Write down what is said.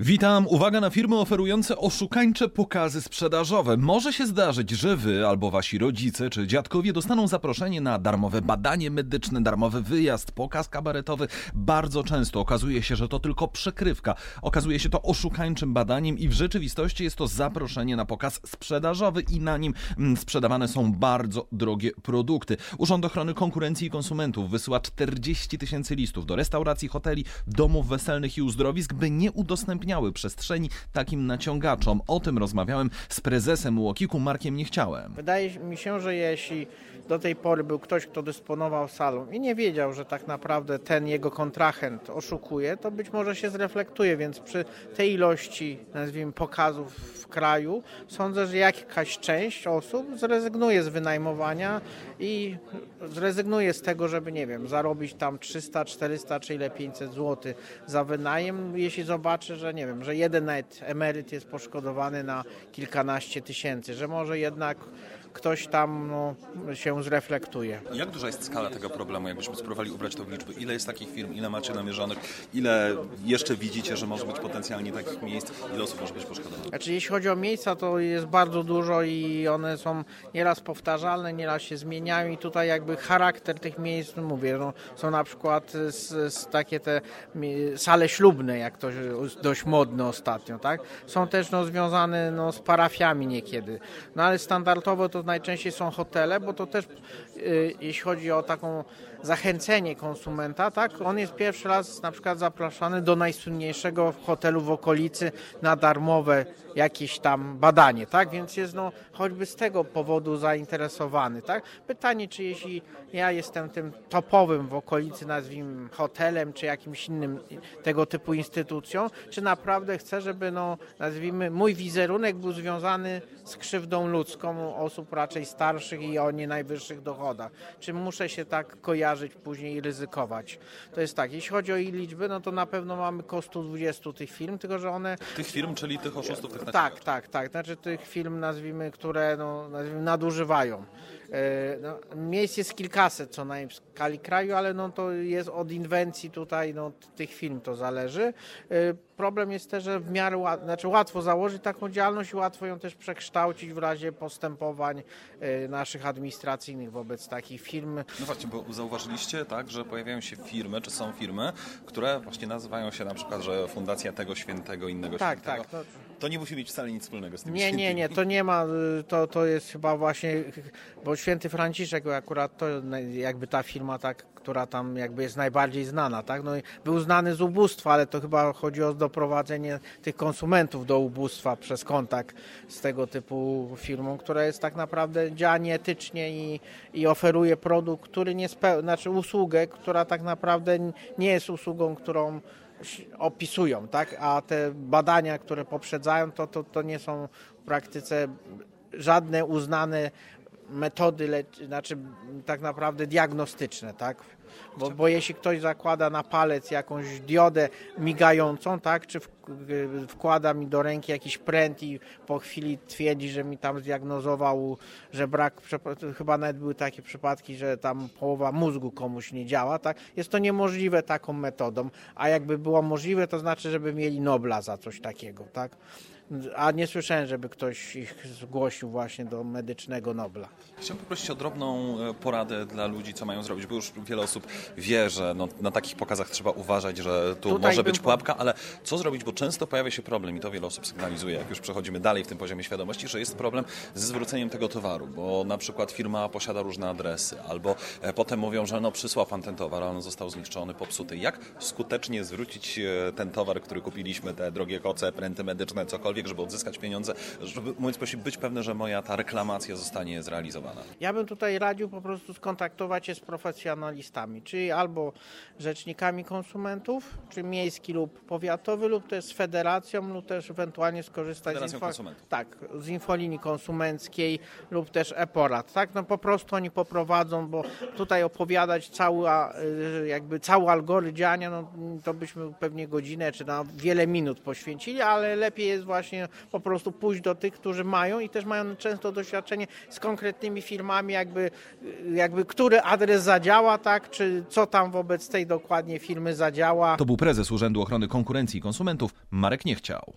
Witam, uwaga na firmy oferujące oszukańcze pokazy sprzedażowe. Może się zdarzyć, że wy albo wasi rodzice czy dziadkowie dostaną zaproszenie na darmowe badanie medyczne, darmowy wyjazd, pokaz kabaretowy. Bardzo często okazuje się, że to tylko przykrywka. Okazuje się to oszukańczym badaniem i w rzeczywistości jest to zaproszenie na pokaz sprzedażowy i na nim mm, sprzedawane są bardzo drogie produkty. Urząd Ochrony Konkurencji i Konsumentów wysyła 40 tysięcy listów do restauracji, hoteli, domów weselnych i uzdrowisk, by nie udostępniać udostępniały przestrzeni takim naciągaczom. O tym rozmawiałem z prezesem Łokiku Markiem Niechciałem. Wydaje mi się, że jeśli do tej pory był ktoś, kto dysponował salą i nie wiedział, że tak naprawdę ten jego kontrahent oszukuje, to być może się zreflektuje, więc przy tej ilości, nazwijmy, pokazów w kraju, sądzę, że jakaś część osób zrezygnuje z wynajmowania i zrezygnuje z tego, żeby, nie wiem, zarobić tam 300, 400 czy ile 500 zł za wynajem, jeśli zobaczy, że nie wiem, że jeden emeryt jest poszkodowany na kilkanaście tysięcy, że może jednak ktoś tam no, się zreflektuje. Jak duża jest skala tego problemu, jakbyśmy spróbowali ubrać to w liczby? Ile jest takich firm, ile macie namierzonych, ile jeszcze widzicie, że może być potencjalnie takich miejsc, ile osób może być poszkodowanych? Znaczy, jeśli chodzi o miejsca, to jest bardzo dużo i one są nieraz powtarzalne, nieraz się zmieniają i tutaj jakby charakter tych miejsc, no mówię, no, są na przykład z, z takie te sale ślubne, jak to dość modne ostatnio, tak? Są też no, związane no, z parafiami niekiedy, no ale standardowo to najczęściej są hotele, bo to też y, jeśli chodzi o taką zachęcenie konsumenta, tak, on jest pierwszy raz na przykład zapraszany do najsłynniejszego hotelu w okolicy na darmowe jakieś tam badanie, tak, więc jest no choćby z tego powodu zainteresowany, tak. Pytanie, czy jeśli ja jestem tym topowym w okolicy, nazwijmy hotelem, czy jakimś innym tego typu instytucją, czy naprawdę chcę, żeby no, nazwijmy, mój wizerunek był związany z krzywdą ludzką osób raczej starszych i o nie najwyższych dochodach. Czy muszę się tak kojarzyć później i ryzykować? To jest tak, jeśli chodzi o ich liczby, no to na pewno mamy kosztu 20 tych firm, tylko że one... Tych firm, czyli tych oszustów, tych Tak, tak, tak. Znaczy tych firm, nazwijmy, które no, nazwijmy, nadużywają. E, no, miejsc jest kilkaset co najmniej w skali kraju, ale no, to jest od inwencji tutaj no, tych firm to zależy. E, problem jest też, że w miarę znaczy łatwo założyć taką działalność i łatwo ją też przekształcić w razie postępowań e, naszych administracyjnych wobec takich firm. No właśnie, bo zauważyliście, tak, że pojawiają się firmy, czy są firmy, które właśnie nazywają się na przykład, że Fundacja tego świętego, innego tak, świętego. Tak, tak. To nie musi mieć wcale nic wspólnego z tym Nie, nie, nie, to nie ma, to, to jest chyba właśnie, bo święty Franciszek akurat to jakby ta firma tak, która tam jakby jest najbardziej znana, tak, no był znany z ubóstwa, ale to chyba chodzi o doprowadzenie tych konsumentów do ubóstwa przez kontakt z tego typu firmą, która jest tak naprawdę działa nieetycznie i, i oferuje produkt, który nie spełnia, znaczy usługę, która tak naprawdę nie jest usługą, którą opisują, tak? a te badania, które poprzedzają, to, to, to nie są w praktyce żadne uznane metody, znaczy tak naprawdę diagnostyczne, tak? Bo, bo jeśli ktoś zakłada na palec jakąś diodę migającą, tak, czy wkłada mi do ręki jakiś pręt i po chwili twierdzi, że mi tam zdiagnozował, że brak, chyba nawet były takie przypadki, że tam połowa mózgu komuś nie działa, tak, jest to niemożliwe taką metodą, a jakby było możliwe, to znaczy, żeby mieli Nobla za coś takiego, tak. A nie słyszałem, żeby ktoś ich zgłosił właśnie do medycznego Nobla. Chciałbym poprosić o drobną e, poradę dla ludzi, co mają zrobić, bo już wiele osób wie, że no, na takich pokazach trzeba uważać, że tu Tutaj może być pułapka, ale co zrobić, bo często pojawia się problem i to wiele osób sygnalizuje, jak już przechodzimy dalej w tym poziomie świadomości, że jest problem ze zwróceniem tego towaru, bo na przykład firma posiada różne adresy, albo e, potem mówią, że no przysłał pan ten towar, ale on został zniszczony, popsuty. Jak skutecznie zwrócić e, ten towar, który kupiliśmy, te drogie koce, pręty medyczne, cokolwiek, żeby odzyskać pieniądze, żeby mówiąc sposób być pewny, że moja ta reklamacja zostanie zrealizowana? Ja bym tutaj radził po prostu skontaktować się z profesjonalistami, czyli albo rzecznikami konsumentów, czy miejski lub powiatowy, lub też z federacją, lub też ewentualnie skorzystać z, info... tak, z infolinii konsumenckiej lub też e-porad. Tak? No po prostu oni poprowadzą, bo tutaj opowiadać cały, jakby cały algorytm działania, no, to byśmy pewnie godzinę czy na wiele minut poświęcili, ale lepiej jest właśnie po prostu pójść do tych, którzy mają i też mają często doświadczenie z konkretnymi firmami, jakby, jakby który adres zadziała, tak, czy co tam wobec tej dokładnie firmy zadziała. To był prezes Urzędu Ochrony Konkurencji i Konsumentów Marek Niechciał.